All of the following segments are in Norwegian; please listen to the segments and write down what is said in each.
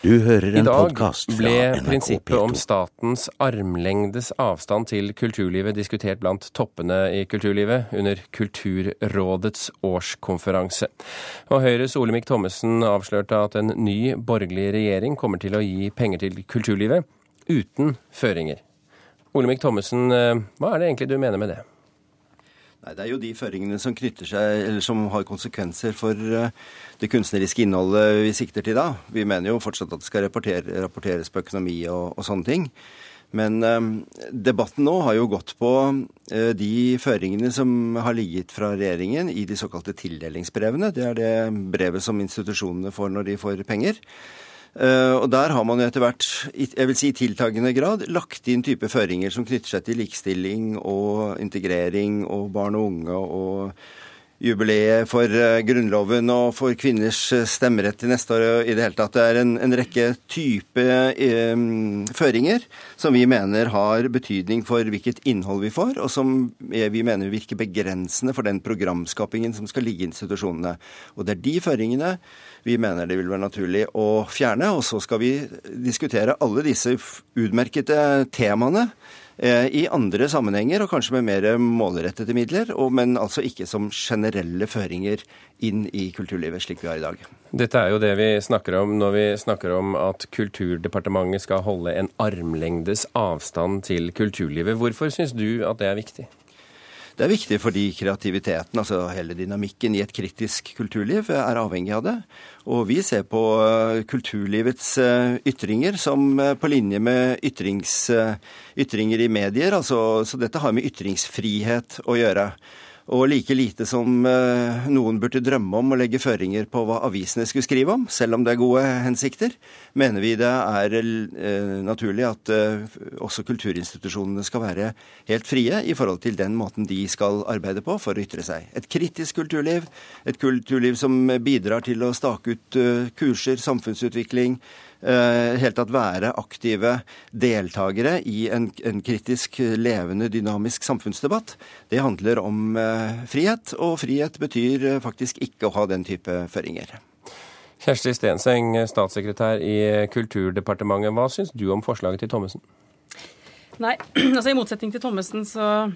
Du hører I en dag podkast fra ble prinsippet om statens armlengdes avstand til kulturlivet diskutert blant toppene i kulturlivet under Kulturrådets årskonferanse. Og Høyres Olemic Thommessen avslørte at en ny borgerlig regjering kommer til å gi penger til kulturlivet uten føringer. Olemic Thommessen, eh, hva er det egentlig du mener med det? Nei, Det er jo de føringene som knytter seg, eller som har konsekvenser for eh, det kunstneriske innholdet vi sikter til da. Vi mener jo fortsatt at det skal rapporter, rapporteres på økonomi og, og sånne ting. Men eh, debatten nå har jo gått på eh, de føringene som har ligget fra regjeringen i de såkalte tildelingsbrevene. Det er det brevet som institusjonene får når de får penger. Eh, og der har man jo etter hvert, jeg vil si i tiltagende grad, lagt inn type føringer som knytter seg til likestilling og integrering og barn og unge og jubileet for eh, Grunnloven og for kvinners eh, stemmerett til neste år og i det hele tatt. Det er en, en rekke type eh, føringer som vi mener har betydning for hvilket innhold vi får, og som vi mener virker begrensende for den programskapingen som skal ligge i institusjonene. Og det er de føringene vi mener det vil være naturlig å fjerne, og så skal vi diskutere alle disse utmerkede temaene i andre sammenhenger, og kanskje med mer målrettede midler, men altså ikke som generelle føringer inn i kulturlivet, slik vi har i dag. Dette er jo det vi snakker om når vi snakker om at Kulturdepartementet skal holde en armlengdes avstand til kulturlivet. Hvorfor syns du at det er viktig? Det er viktig fordi kreativiteten, altså hele dynamikken i et kritisk kulturliv, er avhengig av det. Og vi ser på eh, kulturlivets eh, ytringer som eh, på linje med ytringer i medier. Altså, så dette har med ytringsfrihet å gjøre. Og like lite som eh, noen burde drømme om å legge føringer på hva avisene skulle skrive om, selv om det er gode hensikter, mener vi det er eh, naturlig at eh, også kulturinstitusjonene skal være helt frie i forhold til den måten de skal arbeide på for å ytre seg. Et kritisk kulturliv, et kulturliv som bidrar til å stake ut kurser, samfunnsutvikling, helt tatt være aktive deltakere i en, en kritisk, levende, dynamisk samfunnsdebatt. Det handler om eh, frihet, og frihet betyr eh, faktisk ikke å ha den type føringer. Kjersti Stenseng, statssekretær i Kulturdepartementet. Hva syns du om forslaget til Thommessen? Nei, altså i motsetning til Thommessen så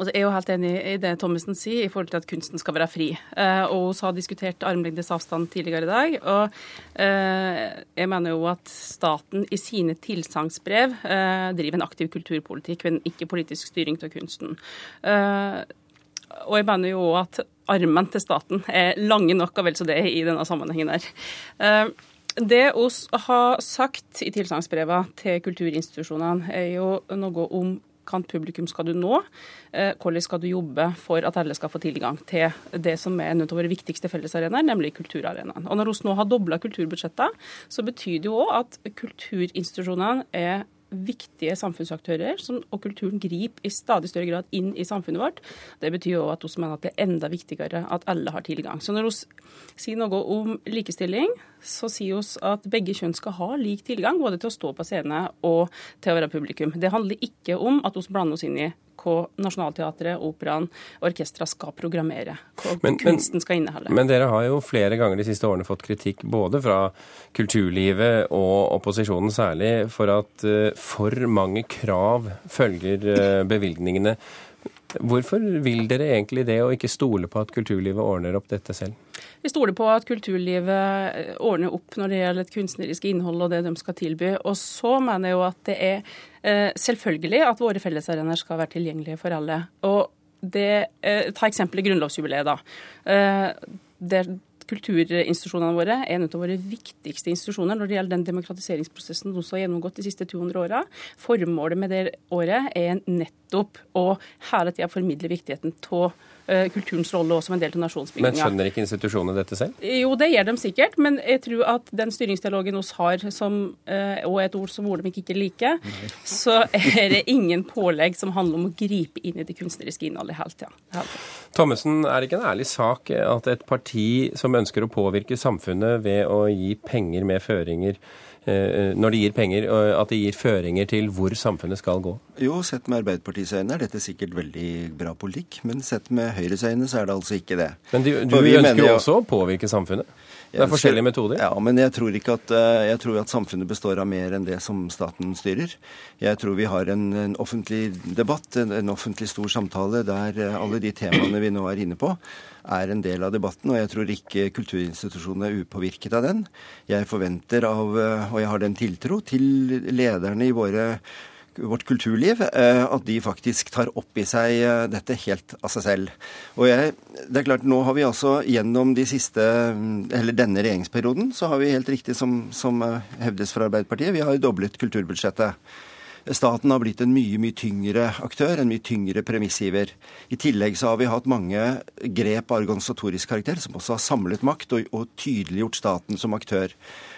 altså jeg er jo helt enig i det Thommessen sier i forhold til at kunsten skal være fri. Eh, og vi har diskutert armlengdes avstand tidligere i dag. Og eh, jeg mener jo at staten i sine tilsagnsbrev eh, driver en aktiv kulturpolitikk, men ikke politisk styring av kunsten. Og jeg mener jo at armen til staten er lange nok og vel så det i denne sammenhengen her. Det vi har sagt i tilsagnsbrevene til kulturinstitusjonene, er jo noe om hvilket publikum skal du nå, eh, hvordan skal du jobbe for at alle skal få tilgang til det som er en av våre viktigste fellesarenaer, nemlig kulturarenaen. Og når vi nå har dobla kulturbudsjettene, så betyr det jo òg at kulturinstitusjonene er viktige samfunnsaktører, som, og kulturen griper i stadig større grad inn i samfunnet vårt. Det betyr jo at vi mener at det er enda viktigere at alle har tilgang. Så når vi sier noe om likestilling, så sier vi at begge kjønn skal ha lik tilgang, både til å stå på scene og til å være publikum. Det handler ikke om at vi blander oss inn i hva Nationaltheatret, Operaen, orkestra skal programmere. Men- kunsten skal inneholde. Men dere har jo flere ganger de siste årene fått kritikk både fra kulturlivet og opposisjonen særlig for at eh, for mange krav følger eh, bevilgningene. Hvorfor vil dere egentlig det, og ikke stole på at kulturlivet ordner opp dette selv? Vi stoler på at kulturlivet eh, ordner opp når det gjelder et kunstnerisk innhold og det de skal tilby. Og så mener jeg jo at det er eh, selvfølgelig at våre fellesarenaer skal være tilgjengelige for alle. Og det, eh, Ta eksempelet grunnlovsjubileet, da. Det, der Kulturinstitusjonene våre er en av våre viktigste institusjoner når det gjelder den demokratiseringsprosessen de har gjennomgått de siste 200 åra. Formålet med det året er nettopp å hele tida formidle viktigheten av kulturens rolle også som en del av Men skjønner ikke institusjonene dette selv? Jo, det gjør de sikkert, men jeg tror at den styringsdialogen oss har, som, eh, og et ord som Olemic ikke liker, så er det ingen pålegg som handler om å gripe inn i det kunstneriske innholdet hele tida. Thommessen, er det ikke en ærlig sak at et parti som ønsker å påvirke samfunnet ved å gi penger med føringer, eh, når de gir penger, at de gir føringer til hvor samfunnet skal gå? Jo, sett med Arbeiderpartiets øyne er dette sikkert veldig bra politikk, men sett med Høyres øyne så er det altså ikke det. Men du, du ønsker jo jo- også å påvirke samfunnet? Det er forskjellige metoder? Ja, men jeg tror ikke at, eh, jeg tror at samfunnet består av mer enn det som staten styrer. Jeg tror vi har en, en offentlig debatt, en, en, offentlig stor samtale, der eh, alle de temaene vi nå er inne på, er en del av debatten. Og jeg tror ikke kulturinstitusjonene er upåvirket av den. Jeg forventer av, eh, og jeg har den tiltro til lederne i våre vårt kulturliv, at de faktisk tar opp i seg dette helt av seg selv. Og jeg, det er klart, Nå har vi altså gjennom de siste, eller denne regjeringsperioden så har vi helt riktig, som, som hevdes fra Arbeiderpartiet, vi har doblet kulturbudsjettet. Staten har blitt en mye mye tyngre aktør, en mye tyngre premissgiver. I tillegg så har vi hatt mange grep av organisatorisk karakter som også har samlet makt og, og tydeliggjort staten som aktør.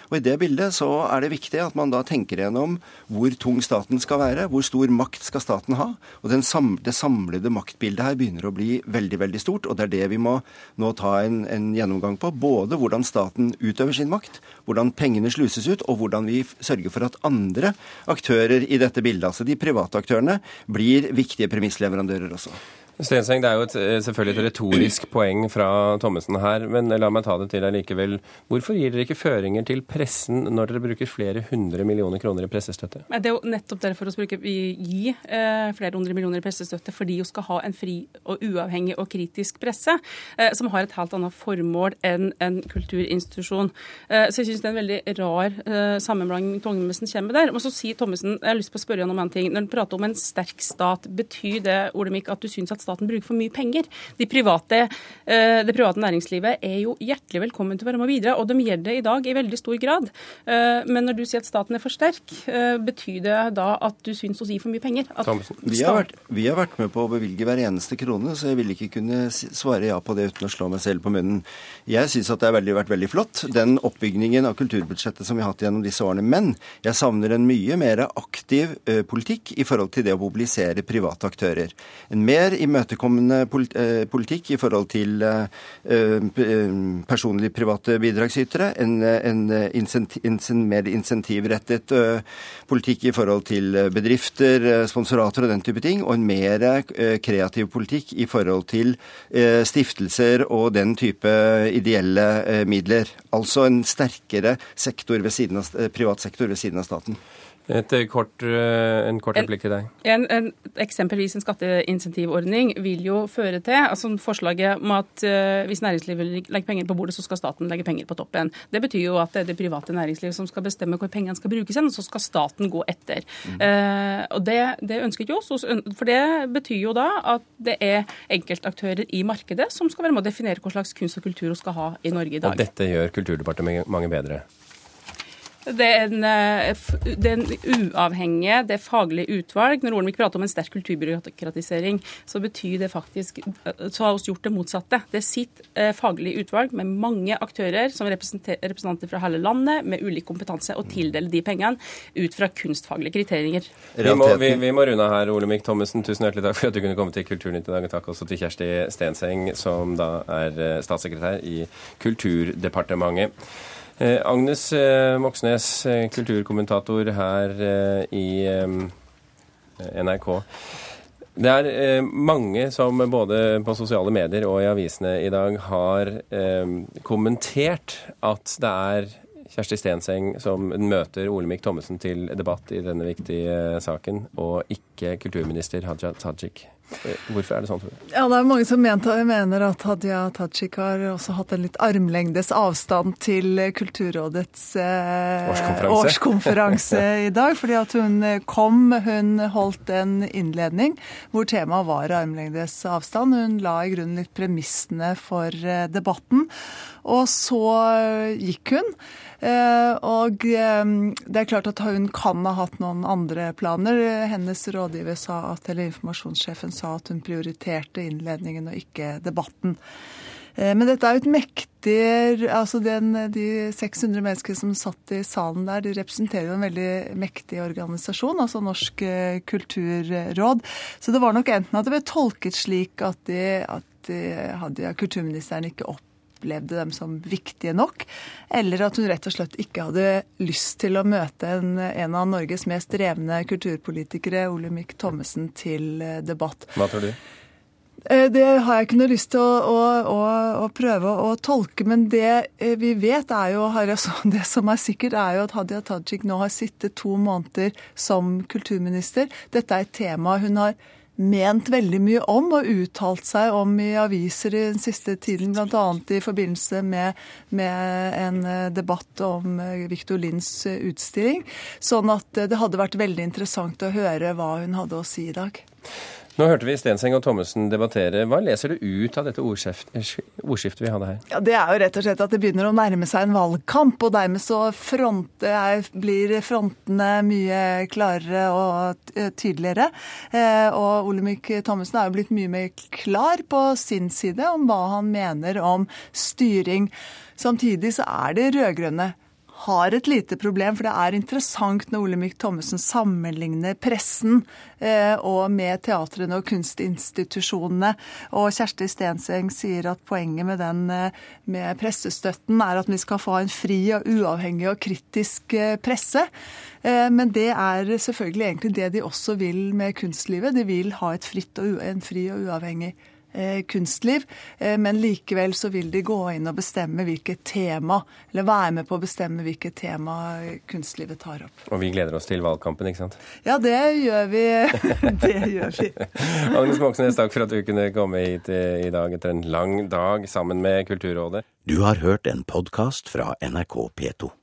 Og I det bildet så er det viktig at man da tenker gjennom hvor tung staten skal være, hvor stor makt skal staten ha. Og sam Det samlede maktbildet her begynner å bli veldig veldig stort, og det er det vi må nå ta en, en gjennomgang på. Både hvordan staten utøver sin makt, hvordan pengene sluses ut, og hvordan vi sørger for at andre aktører i dette bildet, altså de private aktørene, blir viktige premissleverandører også. Stenseng, Det er jo et, eh, selvfølgelig et retorisk poeng fra Thommessen her, men la meg ta det til deg likevel. Hvorfor gir dere ikke føringer til pressen når dere bruker flere hundre millioner kroner i pressestøtte? Det er jo nettopp derfor vi gir eh, flere hundre millioner i pressestøtte, fordi vi skal ha en fri og uavhengig og kritisk presse, eh, som har et helt annet formål enn en kulturinstitusjon. Eh, så jeg syns det er en veldig rar sammenblanding Thommessen kommer med der. Og så sier Thommessen, jeg har lyst på å spørre ham om en ting. Når han prater om en sterk stat, betyr det Olemic, at du syns at staten bruker for mye penger. De private, eh, det private næringslivet er jo hjertelig velkommen til å være med og bidra, og de gjør det i dag i veldig stor grad. Eh, men når du sier at staten er for sterk, eh, betyr det da at du syns å si for mye penger? Vi har, vært, vi, har vært, med på å bevilge hver eneste krone, så jeg vil ikke kunne svare ja på det uten å slå meg selv på munnen. Jeg syns at det har vært veldig flott, den oppbyggingen av kulturbudsjettet som vi har hatt gjennom disse årene. Men jeg savner en mye mer aktiv politikk i forhold til det å mobilisere private aktører. En mer imøtekommende imøtekommende eh, politikk i forhold til eh, eh, private bidragsytere. En, en, en mer insentivrettet politikk i forhold til bedrifter, sponsorater og den type ting. Og en mer kreativ politikk i forhold til stiftelser og den type ideelle midler. Altså en sterkere sektor ved siden av, privat sektor ved siden av staten. Et eh, kort, eh, en kort replikk til deg. En, en, eksempelvis en skatteinsentivordning vil jo føre til altså Forslaget om at uh, hvis næringslivet legger penger på bordet, så skal staten legge penger på toppen. Det betyr jo at det er det private næringslivet som skal bestemme hvor pengene skal brukes hen, og så skal staten gå etter. Mm. Uh, og det, det, ønsker ikke oss, for det betyr jo da at det er enkeltaktører i markedet som skal være med å definere hva slags kunst og kultur vi skal ha i Norge i dag. Og dette gjør Kulturdepartementet bedre? Det er, en, eh, det er en uavhengige, det er faglig utvalg. Når Olemic prater om en sterk kulturbyråkratisering, så betyr det faktisk eh, Så har vi gjort det motsatte. Det sitter sitt faglig utvalg med mange aktører som representanter fra hele landet, med ulik kompetanse, og tildeler de pengene ut fra kunstfaglige kriterier. Vi må, vi, vi må runde her, Olemic Thommessen. Tusen hjertelig takk for at du kunne komme til Kulturnytt i dag. Og takk også til Kjersti Stenseng, som da er statssekretær i Kulturdepartementet. Eh, Agnes eh, Moxnes, eh, kulturkommentator her i NRK. Det er mange som både på sosiale medier og i avisene i dag har kommentert at det er Kjersti Stenseng som møter Olemic Thommessen til debatt i denne viktige saken, og ikke kulturminister Haja Tajik. Hvorfor er det sånn, tror du? Ja, Det er mange som mener at Hadia Tajik har også hatt en litt armlengdes avstand til Kulturrådets eh, årskonferanse. årskonferanse i dag. Fordi at hun kom, hun holdt en innledning hvor temaet var armlengdes avstand. Hun la i grunnen litt premissene for eh, debatten. Og så gikk hun. Eh, og eh, det er klart at hun kan ha hatt noen andre planer. Hennes rådgiver sa at, eller informasjonssjefen sa at hun prioriterte innledningen og ikke debatten. Eh, men dette er jo et mektig altså den, De 600 menneskene som satt i salen der, de representerer jo en veldig mektig organisasjon, altså Norsk eh, kulturråd. Så det var nok enten at det ble tolket slik at, de, at de hadde kulturministeren ikke opp opplevde dem som viktige nok, eller at hun rett og slett ikke hadde lyst til å møte en, en av Norges mest drevne kulturpolitikere, Olemic Thommessen, til eh, debatt. Hva tror du? Eh, det har jeg ikke noe lyst til å, å, å, å prøve å tolke, men det eh, vi vet er jo, det som er sikkert, er jo at Hadia Tajik nå har sittet to måneder som kulturminister. Dette er et tema hun har ment veldig mye om og uttalt seg om i aviser i den siste tiden, bl.a. i forbindelse med, med, en eh, debatt om Victor Linds utstilling. Sånn at det hadde vært veldig interessant å høre hva hun hadde å si i dag. Nå hørte vi Stenseng og Thommessen debattere. Hva leser du ut av dette ordskiftet vi hadde her? Ja, Det er jo rett og slett at det begynner å nærme seg en valgkamp, og dermed så fronte, blir frontene mye klarere og tydeligere. Eh, og Olemic Thommessen er jo blitt mye mer klar på sin side om hva han mener om styring. Samtidig så er det rød-grønne har et lite problem, for det er interessant når Olemic Thommessen sammenligner pressen eh, og med teatrene og kunstinstitusjonene. Og Kjersti Stenseng sier at poenget med, den, eh, med pressestøtten er at vi skal få en fri og uavhengig og kritisk eh, presse. Eh, men det er selvfølgelig egentlig det de også vil med kunstlivet. De vil ha et fritt og en fri og uavhengig presse kunstliv, eh, men likevel så vil de gå inn og bestemme hvilket tema, eller være med på å bestemme hvilket tema kunstlivet tar opp. Og vi gleder oss til valgkampen, ikke sant? Ja, det gjør vi. det gjør vi. Agnes Moxnes, takk for at du kunne komme hit i dag etter en lang dag sammen med Kulturrådet. Du har hørt en podkast fra NRK P2.